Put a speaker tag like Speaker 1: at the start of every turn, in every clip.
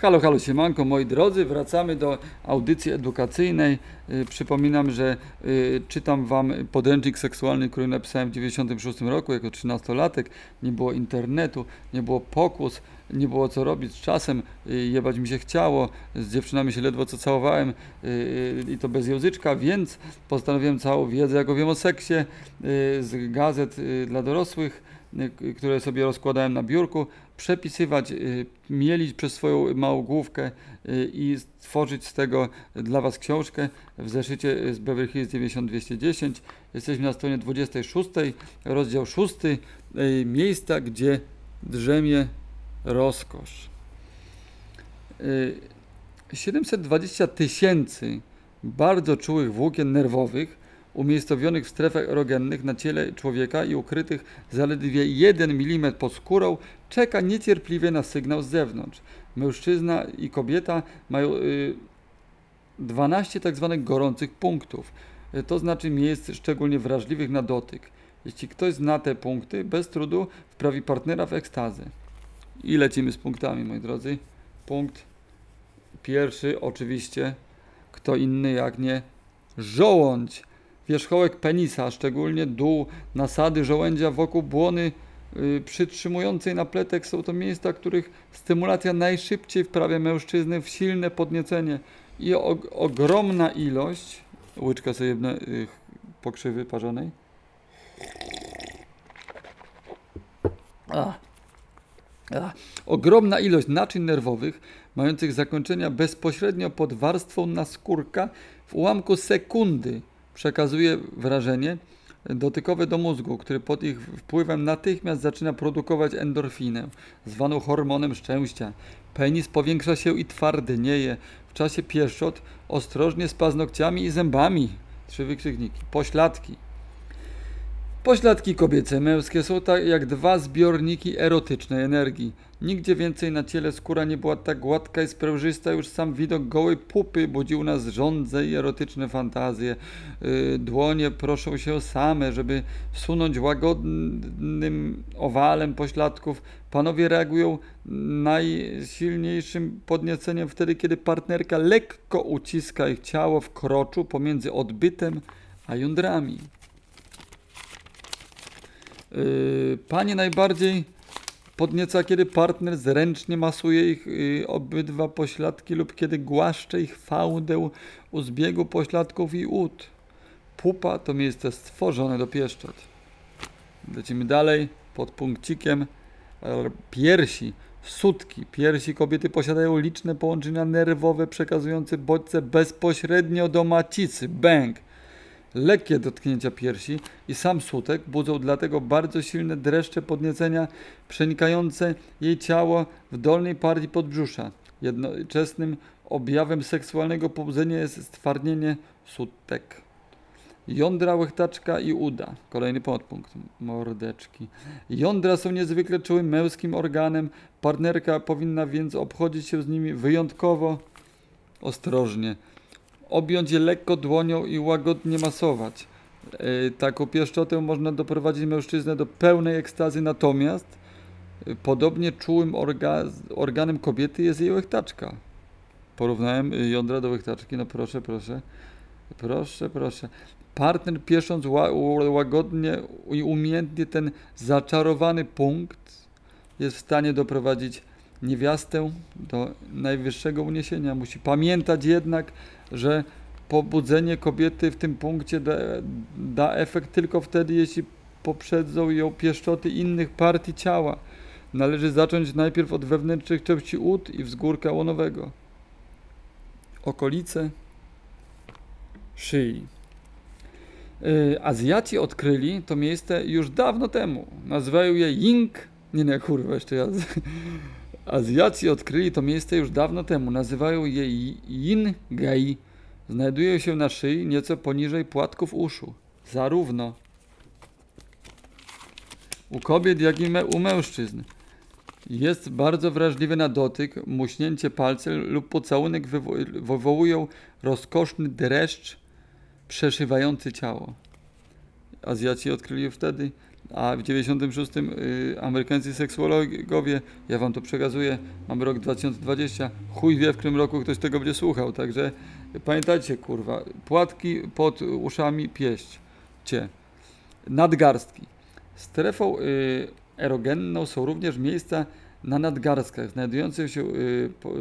Speaker 1: Halo, halo, siemanko, moi drodzy, wracamy do audycji edukacyjnej. Y, Przypominam, że y, czytam wam podręcznik seksualny, który napisałem w 96 roku jako 13-latek. Nie było internetu, nie było pokus, nie było co robić z czasem, y, jebać mi się chciało, z dziewczynami się ledwo co całowałem i to bez języczka, więc postanowiłem całą wiedzę, jaką wiem o seksie, z gazet dla dorosłych, które sobie rozkładałem na biurku, przepisywać, y, mielić przez swoją małą główkę y, i stworzyć z tego dla Was książkę w zeszycie z Beverly Hills 9210. Jesteśmy na stronie 26, rozdział 6, y, miejsca, gdzie drzemie rozkosz. Y, 720 tysięcy bardzo czułych włókien nerwowych umiejscowionych w strefach erogennych na ciele człowieka i ukrytych zaledwie 1 mm pod skórą czeka niecierpliwie na sygnał z zewnątrz. Mężczyzna i kobieta mają y, 12 tak zwanych gorących punktów, y, to znaczy miejsc szczególnie wrażliwych na dotyk. Jeśli ktoś zna te punkty, bez trudu wprawi partnera w ekstazę. I lecimy z punktami, moi drodzy. Punkt pierwszy, oczywiście, kto inny jak nie żołądź. Wierzchołek penisa, szczególnie dół nasady żołędzia wokół błony y, przytrzymującej napletek są to miejsca, których stymulacja najszybciej wprawia mężczyznę w silne podniecenie. I og- ogromna ilość, łyczka sobie y, pokrzywy parzonej. Ogromna ilość naczyń nerwowych mających zakończenia bezpośrednio pod warstwą naskórka w ułamku sekundy przekazuje wrażenie dotykowe do mózgu, który pod ich wpływem natychmiast zaczyna produkować endorfinę, zwaną hormonem szczęścia. Penis powiększa się i twardnieje. W czasie pieszczot ostrożnie z paznokciami i zębami. Trzy wykrzykniki. Pośladki. Pośladki kobiece, męskie są tak jak dwa zbiorniki erotycznej energii. Nigdzie więcej na ciele skóra nie była tak gładka i sprężysta, już sam widok gołej pupy budził nas żądze i erotyczne fantazje. Yy, dłonie proszą się same, żeby sunąć łagodnym owalem pośladków. Panowie reagują najsilniejszym podnieceniem wtedy, kiedy partnerka lekko uciska ich ciało w kroczu pomiędzy odbytem a jądrami. Yy, Panie najbardziej podnieca, kiedy partner zręcznie masuje ich yy, obydwa pośladki lub kiedy głaszcze ich fałdę u zbiegu pośladków i ud. Pupa to miejsce stworzone do pieszczot. Lecimy dalej pod punkcikiem piersi. Sutki. Piersi kobiety posiadają liczne połączenia nerwowe przekazujące bodźce bezpośrednio do macicy. Bęk. Lekkie dotknięcia piersi i sam sutek budzą dlatego bardzo silne dreszcze podniecenia przenikające jej ciało w dolnej partii podbrzusza. Jednoczesnym objawem seksualnego pobudzenia jest stwardnienie sutek. Jądra, łechtaczka i uda. Kolejny podpunkt. Mordeczki. Jądra są niezwykle czułym męskim organem. Partnerka powinna więc obchodzić się z nimi wyjątkowo ostrożnie objąć je lekko dłonią i łagodnie masować. Yy, Taką pieszczotę można doprowadzić mężczyznę do pełnej ekstazy, natomiast yy, podobnie czułym orga, organem kobiety jest jej łechtaczka. Porównałem yy, jądra do łechtaczki, no proszę, proszę, proszę, proszę. Partner piesząc łagodnie i umiejętnie ten zaczarowany punkt jest w stanie doprowadzić niewiastę do najwyższego uniesienia. Musi pamiętać jednak, że pobudzenie kobiety w tym punkcie da, da efekt tylko wtedy, jeśli poprzedzą ją pieszczoty innych partii ciała. Należy zacząć najpierw od wewnętrznych części ud i wzgórka łonowego. Okolice szyi. Yy, Azjaci odkryli to miejsce już dawno temu. Nazywają je Ying. Nie, nie, kurwa, jeszcze raz. Azjaci odkryli to miejsce już dawno temu. Nazywają je Yin Gai. Znajdują się na szyi nieco poniżej płatków uszu. Zarówno u kobiet, jak i u mężczyzn. Jest bardzo wrażliwy na dotyk, muśnięcie palcem lub pocałunek wywo- wywołują rozkoszny dreszcz przeszywający ciało. Azjaci odkryli wtedy. A w 96 y, amerykańscy seksuologowie, ja wam to przekazuję, mamy rok 2020, chuj wie w którym roku ktoś tego będzie słuchał, także pamiętajcie kurwa, płatki pod uszami pieść cię, nadgarstki. Strefą y, erogenną są również miejsca na nadgarstkach, znajdujących się y, po,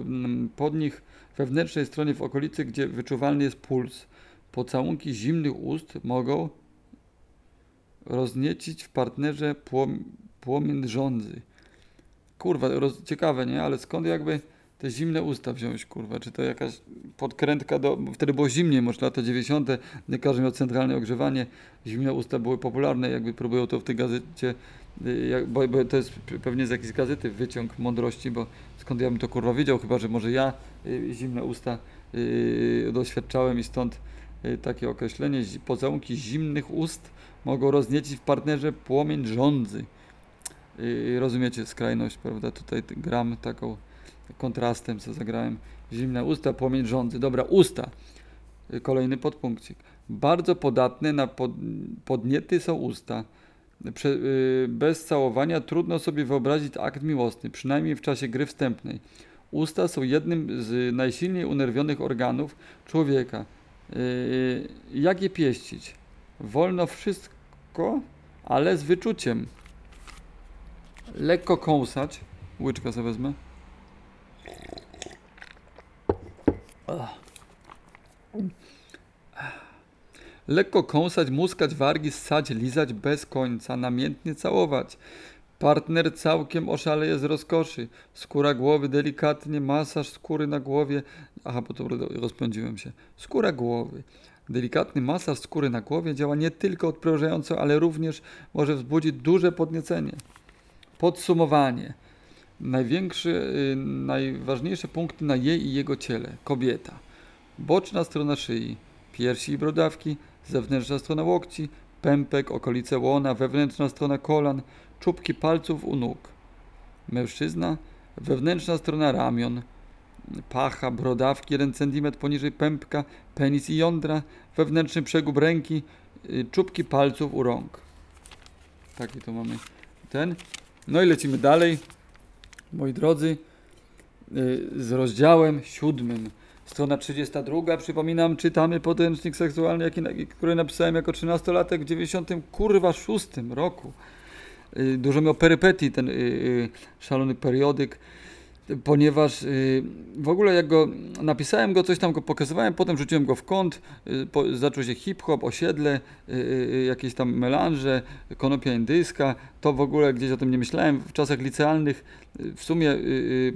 Speaker 1: pod nich wewnętrznej stronie w okolicy, gdzie wyczuwalny jest puls. Pocałunki zimnych ust mogą rozniecić w partnerze płom, płomień żądzy. Kurwa, roz, ciekawe, nie? Ale skąd jakby te zimne usta wziąć, kurwa? Czy to jakaś podkrętka do... Wtedy było zimniej, może lata 90. Nie każdy miał centralne ogrzewanie. Zimne usta były popularne, jakby próbują to w tej gazecie... y, jak- Bo, bo to jest pewnie z jakiejś gazety wyciąg mądrości, bo skąd ja bym to kurwa wiedział, chyba że może ja y, zimne usta y, doświadczałem i stąd y, takie określenie. Pocałunki zimnych ust mogą rozniecić w partnerze płomień żądzy. Yy, rozumiecie skrajność, prawda? Tutaj gram taką kontrastem, co zagrałem. Zimne usta, płomień żądzy. Dobra, usta. Kolejny podpunkcik. Bardzo podatne na pod, podniety są usta. Prze, yy, bez całowania trudno sobie wyobrazić akt miłosny, przynajmniej w czasie gry wstępnej. Usta są jednym z najsilniej unerwionych organów człowieka. Yy, jak je pieścić? Wolno wszystko, ale z wyczuciem. Lekko kąsać. Łyczka sobie wezmę. Lekko kąsać, muskać wargi, ssać, lizać bez końca, namiętnie całować. Partner całkiem oszaleje z rozkoszy. Skóra głowy delikatnie, masaż skóry na głowie. Aha, bo to rozpędziłem się. Skóra głowy. Delikatny masaż skóry na głowie działa nie tylko odprężająco, ale również może wzbudzić duże podniecenie. Podsumowanie. Największy, y, najważniejsze punkty na jej i jego ciele. Kobieta. Boczna strona szyi, piersi i brodawki, zewnętrzna strona łokci, pępek, okolice łona, wewnętrzna strona kolan, czubki palców u nóg. Mężczyzna. Wewnętrzna strona ramion, pacha, brodawki 1 cm poniżej pępka, penis i jądra, wewnętrzny przegub ręki, y, czubki palców u rąk. Taki to mamy ten. No i lecimy dalej, moi drodzy, y, z rozdziałem siódmym. Strona 32, przypominam, czytamy podręcznik seksualny, jaki, który napisałem jako 13-latek w 90 kurwa 6 roku. Y, Dużo miał perypetii ten szalony periodyk, ponieważ y, w ogóle jak go napisałem go, coś tam go pokazywałem, potem rzuciłem go w kąt, y, zaczął się hip-hop, osiedle, y, jakieś tam melanże, konopia indyjska, to w ogóle gdzieś o tym nie myślałem. W czasach licealnych, w sumie,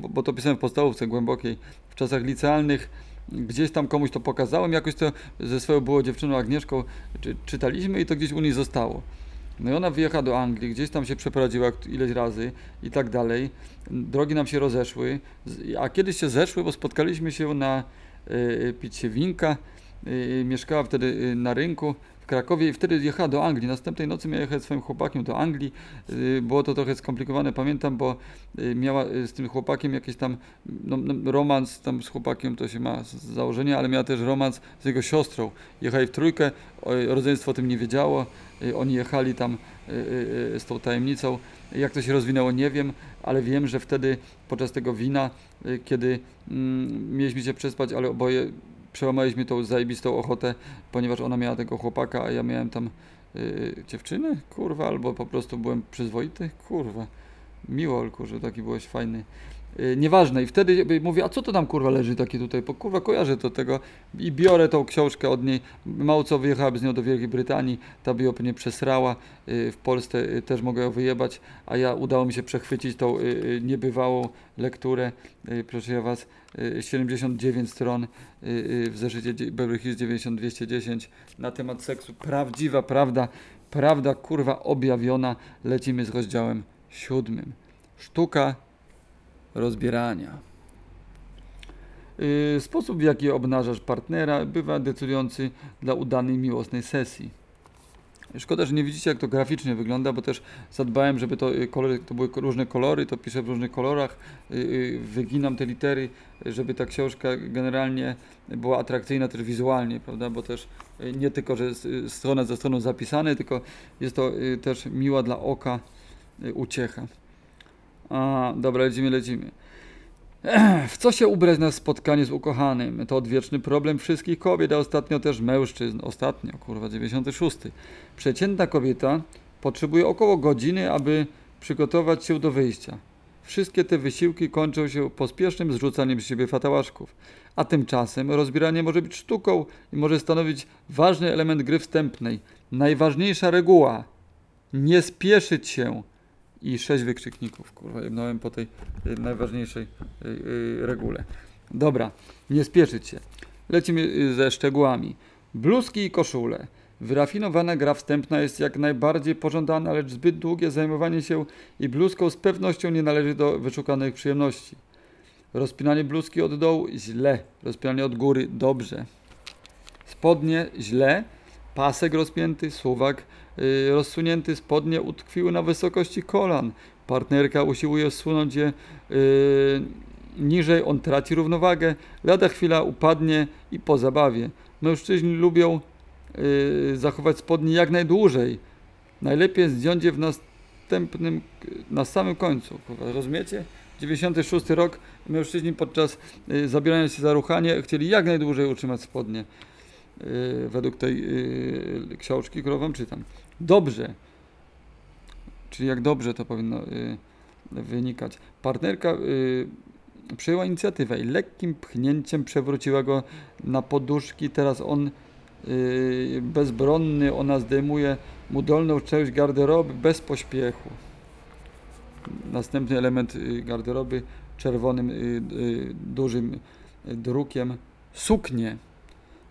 Speaker 1: bo to pisałem w podstawówce głębokiej, w czasach licealnych gdzieś tam komuś to pokazałem, jakoś to ze swoją było dziewczyną Agnieszką czy, czytaliśmy i to gdzieś u niej zostało. No i ona wyjechała do Anglii, gdzieś tam się przeprowadziła ileś razy i tak dalej. Drogi nam się rozeszły, a kiedyś się zeszły, bo spotkaliśmy się na y, picie winka. Y, mieszkała wtedy na rynku Krakowie i wtedy jechała do Anglii. Następnej nocy miała jechać swoim chłopakiem do Anglii. Y, było to trochę skomplikowane, pamiętam, bo y, miała y, z tym chłopakiem jakiś tam no, no, romans tam z chłopakiem, to się ma z założenia, ale miała też romans z jego siostrą. Jechali w trójkę, rodzeństwo o tym nie wiedziało. Oni jechali tam z tą tajemnicą. Jak to się rozwinęło, nie wiem, ale wiem, że wtedy podczas tego wina, kiedy mm, mieliśmy się przespać, ale oboje przełamaliśmy tą zajebistą ochotę, ponieważ ona miała tego chłopaka, a ja miałem tam y, dziewczynę, kurwa, albo po prostu byłem przyzwoity, kurwa. Miło, Olku, że taki byłeś fajny. Y, Nieważne. I wtedy mówię, a co to tam kurwa leży takie tutaj? Bo kurwa kojarzę to tego i biorę tą książkę od niej. Mało co wyjechałaby z nią do Wielkiej Brytanii, ta by ją pewnie przesrała. Y, W Polsce y, też mogę ją wyjebać, a ja udało mi się przechwycić tą niebywałą lekturę. Proszę ja was, y, 79 stron w zeszycie Beverly Hills 9210 na temat seksu. Prawdziwa prawda, prawda kurwa objawiona. Lecimy z rozdziałem siódmym. Sztuka rozbierania. Yy, Sposób, w jaki obnażasz partnera, bywa decydujący dla udanej miłosnej sesji. Szkoda, że nie widzicie, jak to graficznie wygląda, bo też zadbałem, żeby to, y, kolory, to były różne kolory, to piszę w różnych kolorach, y, y, wyginam te litery, żeby ta książka generalnie była atrakcyjna też wizualnie, prawda, bo też y, nie tylko, że jest y, strona za stroną zapisane, tylko jest to y, też miła dla oka y, uciecha. A, dobra, lecimy, lecimy. W co się ubrać na spotkanie z ukochanym? To odwieczny problem wszystkich kobiet, a ostatnio też mężczyzn. Ostatnio, kurwa, 96. Przeciętna kobieta potrzebuje około godziny, aby przygotować się do wyjścia. Wszystkie te wysiłki kończą się pospiesznym zrzucaniem z siebie fatałaszków. A tymczasem rozbieranie może być sztuką i może stanowić ważny element gry wstępnej. Najważniejsza reguła. Nie spieszyć się. I sześć wykrzykników, kurwa, jebnąłem po tej y, najważniejszej y, y, regule. Dobra, nie spieszyć się. Lecimy ze szczegółami. Bluzki i koszule. Wyrafinowana gra wstępna jest jak najbardziej pożądana, lecz zbyt długie zajmowanie się i bluzką z pewnością nie należy do wyszukanych przyjemności. Rozpinanie bluzki od dołu źle, rozpinanie od góry dobrze. Spodnie źle, pasek rozpięty, suwak rozsunięty, spodnie utkwiły na wysokości kolan. Partnerka usiłuje zsunąć je y, niżej, on traci równowagę, lada chwila upadnie i po zabawie. Mężczyźni lubią y, zachować spodnie jak najdłużej. Najlepiej zdjąć je w następnym, na samym końcu. Rozumiecie? 96 rok, mężczyźni podczas y, zabierania się za ruchanie chcieli jak najdłużej utrzymać spodnie. Y, według tej y, książki, którą wam czytam. Dobrze. Czyli jak dobrze to powinno y, wynikać. Partnerka y, przyjęła inicjatywę i lekkim pchnięciem przewróciła go na poduszki. Teraz on y, bezbronny, ona zdejmuje mu dolną część garderoby bez pośpiechu. Następny element y, garderoby czerwonym y, y, dużym drukiem suknie.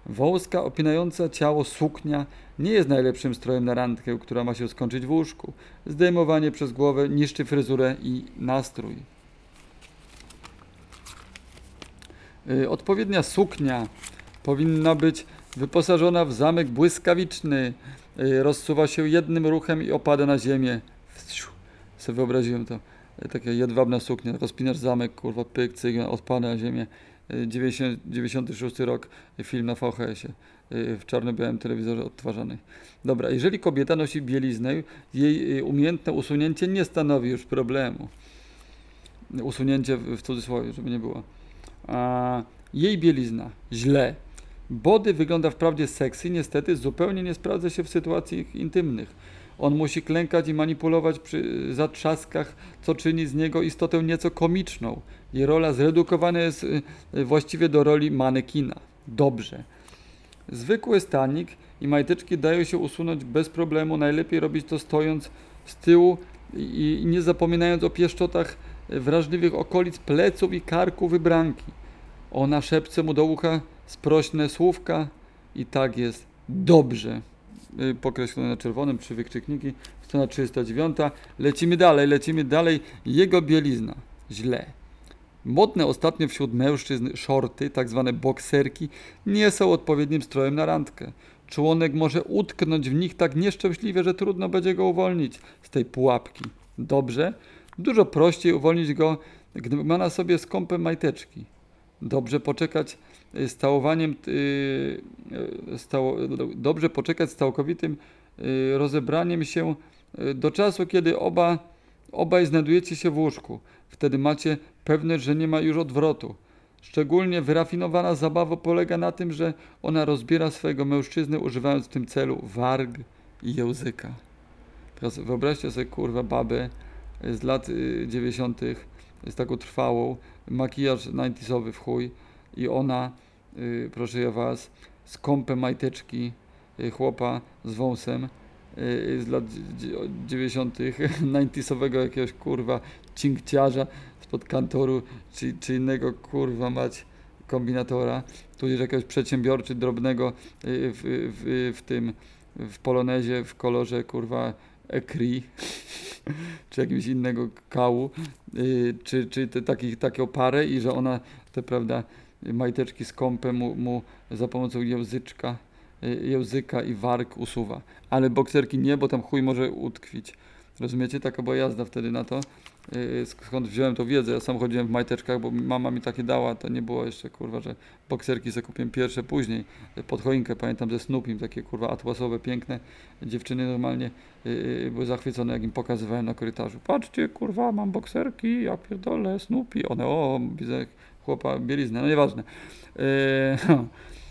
Speaker 1: Wąska, opinająca ciało suknia nie jest najlepszym strojem na randkę, która ma się skończyć w łóżku. Zdejmowanie przez głowę niszczy fryzurę i nastrój. Y, Odpowiednia suknia powinna być wyposażona w zamek błyskawiczny. Y, Rozsuwa się jednym ruchem i opada na ziemię. Sobie wyobraziłem to. Y, Taka jedwabna suknia. Rozpinasz zamek, kurwa, pyk, cyk, odpada na ziemię. Y, 90, 96 rok, film na VHS-ie. y, W czarno-białym telewizorze odtwarzany. Dobra, jeżeli kobieta nosi bieliznę, jej y, umiejętne usunięcie nie stanowi już problemu. Usunięcie w w cudzysłowie, żeby nie było. A jej bielizna źle. Body wygląda wprawdzie sexy, niestety zupełnie nie sprawdza się w sytuacjach intymnych. On musi klękać i manipulować przy zatrzaskach, co czyni z niego istotę nieco komiczną. Jej rola zredukowana jest y, właściwie do roli manekina. Dobrze. Zwykły stanik i majteczki dają się usunąć bez problemu. Najlepiej robić to stojąc z tyłu i, i nie zapominając o pieszczotach y, wrażliwych okolic pleców i karku wybranki. Ona szepce mu do ucha sprośne słówka i tak jest dobrze. Y, Pokreślone na czerwonym, trzy wykrzykniki, strona 309. Lecimy dalej, lecimy dalej. Jego bielizna. Źle. Modne ostatnio wśród mężczyzn shorty, tak zwane bokserki, nie są odpowiednim strojem na randkę. Członek może utknąć w nich tak nieszczęśliwie, że trudno będzie go uwolnić z tej pułapki. Dobrze? Dużo prościej uwolnić go, gdy ma na sobie skąpe majteczki. Dobrze poczekać y, z całowaniem, y, y, dobrze poczekać z całkowitym rozebraniem się do czasu, kiedy oba, obaj znajdujecie się w łóżku. Wtedy macie pewność, że nie ma już odwrotu. Szczególnie wyrafinowana zabawa polega na tym, że ona rozbiera swojego mężczyznę, używając w tym celu warg i języka. Teraz wyobraźcie sobie, kurwa, babę z lat y, 90. z taką trwałą, makijaż 90 w chuj i ona, y, proszę ja was, skąpe majteczki y, chłopa z wąsem y, z lat dzie- dzie- 90. 90 jakiegoś kurwa cinkciarza spod kantoru czy, czy innego kurwa mać kombinatora, tudzież jakiegoś przedsiębiorcy drobnego y, w, w, w tym w polonezie w kolorze kurwa ekri czy jakiegoś innego kału y, czy, czy te, takich, taką parę i że ona te prawda majteczki skąpe mu, mu za pomocą języczka y, języka i warg usuwa. Ale bokserki nie, bo tam chuj może utkwić. Rozumiecie? Taka była jazda wtedy na to skąd wziąłem tą wiedzę. Ja sam chodziłem w majteczkach, bo mama mi takie dała, to nie było jeszcze kurwa, że bokserki sobie kupiłem pierwsze później. y, Pod choinkę pamiętam ze Snoopim, takie kurwa atłasowe, piękne. Dziewczyny normalnie y, y, były zachwycone, jak im pokazywałem na korytarzu. Patrzcie, kurwa, mam bokserki, ja pierdolę, Snoopy. One, o, widzę chłopa bieliznę, no nieważne. Y,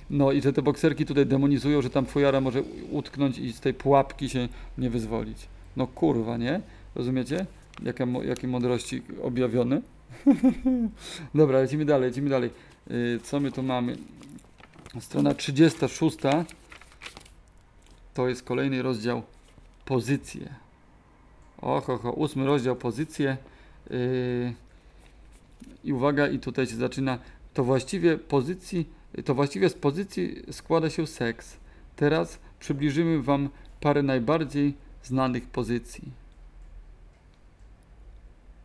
Speaker 1: No i że te bokserki tutaj demonizują, że tam fujara może utknąć i z tej pułapki się nie wyzwolić. No kurwa, nie? Rozumiecie? Mo- jakie mądrości objawione? Dobra, lecimy dalej, lecimy dalej. Yy, co my tu mamy? Strona 36 to jest kolejny rozdział pozycje. Oho, ho, ósmy rozdział pozycje. Yy, I uwaga, i tutaj się zaczyna. To właściwie pozycji, to właściwie z pozycji składa się seks. Teraz przybliżymy Wam parę najbardziej znanych pozycji.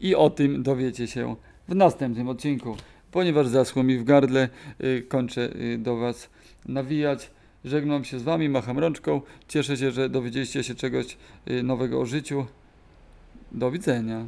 Speaker 1: I o tym dowiecie się w następnym odcinku. Ponieważ zaschło mi w gardle, y, kończę y, do Was nawijać. Żegnam się z Wami, macham rączką. Cieszę się, że dowiedzieliście się czegoś y, nowego o życiu. Do widzenia.